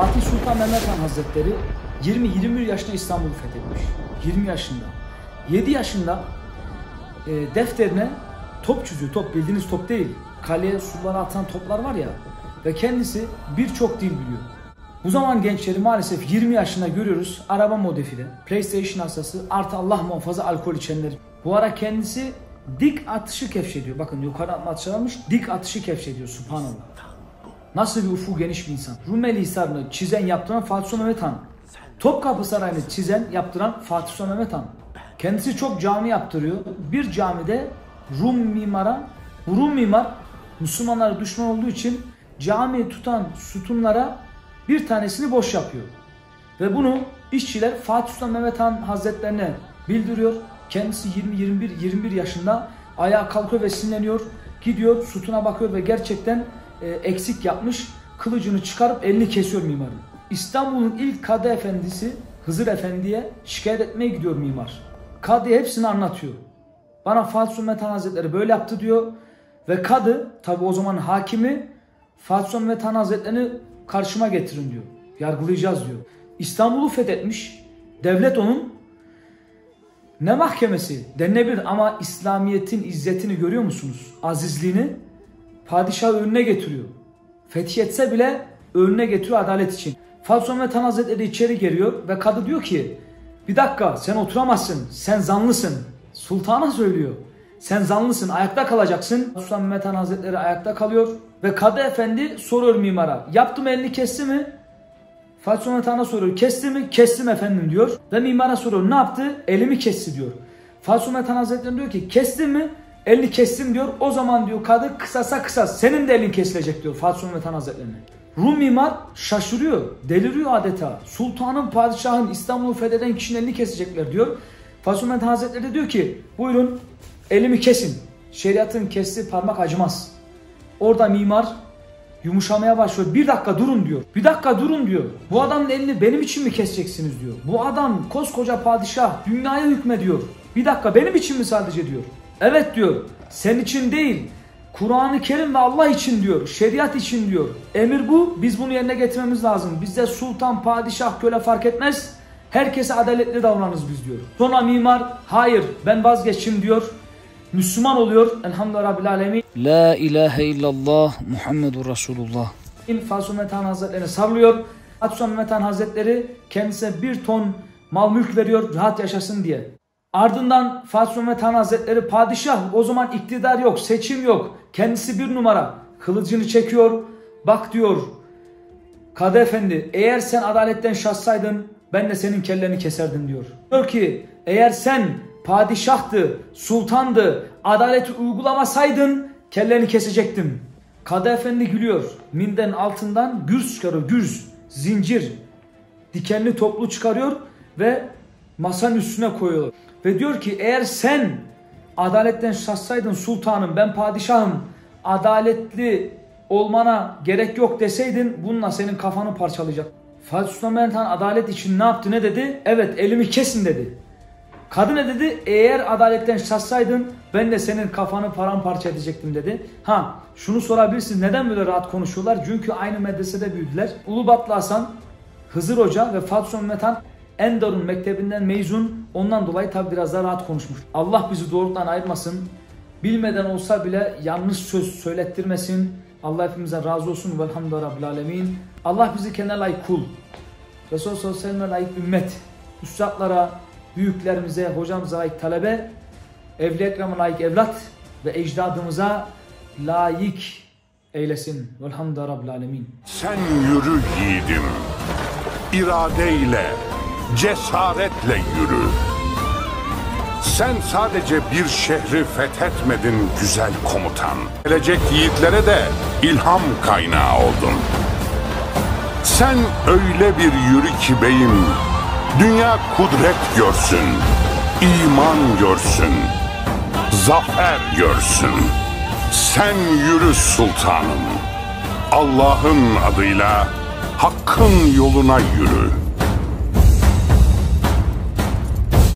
Fatih Sultan Mehmet Han Hazretleri 20-21 yaşında İstanbul'u fethetmiş. 20 yaşında. 7 yaşında e, defterine top çiziyor. Top bildiğiniz top değil. Kaleye sulara atan toplar var ya. Ve kendisi birçok dil biliyor. Bu zaman gençleri maalesef 20 yaşında görüyoruz. Araba modifili, PlayStation hastası, artı Allah muhafaza alkol içenler. Bu ara kendisi dik atışı keşfediyor. Bakın yukarı atma almış, dik atışı keşfediyor. Subhanallah. Nasıl bir ufu geniş bir insan. Rumeli Hisarı'nı çizen yaptıran Fatih Sultan Mehmet Han. Topkapı Sarayı'nı çizen yaptıran Fatih Sultan Mehmet Han. Kendisi çok cami yaptırıyor. Bir camide Rum mimara, Rum mimar Müslümanlara düşman olduğu için camiyi tutan sütunlara bir tanesini boş yapıyor. Ve bunu işçiler Fatih Sultan Mehmet Han Hazretlerine bildiriyor. Kendisi 20-21 yaşında ayağa kalkıyor ve sinirleniyor. Gidiyor sütuna bakıyor ve gerçekten e, eksik yapmış. Kılıcını çıkarıp elini kesiyor mimarın. İstanbul'un ilk kadı efendisi Hızır Efendi'ye şikayet etmeye gidiyor mimar. Kadı hepsini anlatıyor. Bana Fatih Sultan Hazretleri böyle yaptı diyor. Ve kadı tabi o zaman hakimi Fatih Sultan Hazretleri'ni karşıma getirin diyor. Yargılayacağız diyor. İstanbul'u fethetmiş. Devlet onun ne mahkemesi denilebilir ama İslamiyet'in izzetini görüyor musunuz? Azizliğini padişah önüne getiriyor. Fetih etse bile önüne getiriyor adalet için. Sultan Mehmet Han Hazretleri içeri geliyor ve kadı diyor ki bir dakika sen oturamazsın sen zanlısın. Sultana söylüyor. Sen zanlısın ayakta kalacaksın. Sultan Mehmet Han Hazretleri ayakta kalıyor. Ve Kadı Efendi soruyor mimara. Yaptım elini kesti mi? Fatih Sultan Han'a soruyor. Kesti mi? Kestim efendim diyor. Ve mimara soruyor. Ne yaptı? Elimi kesti diyor. Fatih Sultan Hazretleri diyor ki kestin mi? Elini kestim diyor. O zaman diyor kadı kısasa kısas. Senin de elin kesilecek diyor Fatih Sultan Mehmet Hazretleri'ne. Rum mimar şaşırıyor. Deliriyor adeta. Sultanın, padişahın İstanbul'u fetheden kişinin elini kesecekler diyor. Fatih Sultan Mehmet Hazretleri diyor ki buyurun elimi kesin. Şeriatın kestiği parmak acımaz. Orada mimar yumuşamaya başlıyor. Bir dakika durun diyor. Bir dakika durun diyor. Bu adamın elini benim için mi keseceksiniz diyor. Bu adam koskoca padişah dünyaya hükmediyor. Bir dakika benim için mi sadece diyor. Evet diyor. Sen için değil. Kur'an-ı Kerim ve Allah için diyor. Şeriat için diyor. Emir bu. Biz bunu yerine getirmemiz lazım. Bizde sultan, padişah, köle fark etmez. Herkese adaletli davranırız biz diyor. Sonra mimar hayır ben vazgeçim diyor. Müslüman oluyor. Elhamdülillah Rabbil Alemin. La ilahe illallah Muhammedur Resulullah. Fatih Mehmet Han Hazretlerine sarılıyor. Fatih Mehmet Han Hazretleri kendisine bir ton mal mülk veriyor rahat yaşasın diye. Ardından Fatih Mehmet Han Hazretleri padişah o zaman iktidar yok, seçim yok. Kendisi bir numara. Kılıcını çekiyor. Bak diyor Kadı Efendi eğer sen adaletten şahsaydın ben de senin kellerini keserdim diyor. Diyor ki eğer sen padişahtı, sultandı, adaleti uygulamasaydın kellerini kesecektim. Kadı Efendi gülüyor. Minden altından gürz çıkarıyor. Gürz, zincir, dikenli toplu çıkarıyor ve masanın üstüne koyuyor. Ve diyor ki eğer sen adaletten şahsaydın sultanım ben padişahım adaletli olmana gerek yok deseydin bununla senin kafanı parçalayacak. Fatih Sultan Mehmet Han adalet için ne yaptı ne dedi? Evet elimi kesin dedi. Kadın ne dedi? Eğer adaletten şaşsaydın ben de senin kafanı paramparça edecektim dedi. Ha şunu sorabilirsiniz neden böyle rahat konuşuyorlar? Çünkü aynı medresede büyüdüler. Ulubatlı Hasan, Hızır Hoca ve Fatih Sultan Mehmet Han Enderun mektebinden mezun. Ondan dolayı tabi biraz daha rahat konuşmuş. Allah bizi doğrultudan ayırmasın. Bilmeden olsa bile yanlış söz söylettirmesin. Allah hepimizden razı olsun. Velhamdülillah Rabbil Alemin. Allah bizi kendine layık kul. Resulullah sallallahu aleyhi ve layık ümmet. Üstadlara, büyüklerimize, hocamıza layık talebe, evli ekrama layık evlat ve ecdadımıza layık eylesin. Velhamdülillah Rabbil Alemin. Sen yürü yiğidim. İradeyle, cesaretle yürü. Sen sadece bir şehri fethetmedin güzel komutan. Gelecek yiğitlere de ilham kaynağı oldun. Sen öyle bir yürü ki beyim, dünya kudret görsün, iman görsün, zafer görsün. Sen yürü sultanım, Allah'ın adıyla hakkın yoluna yürü.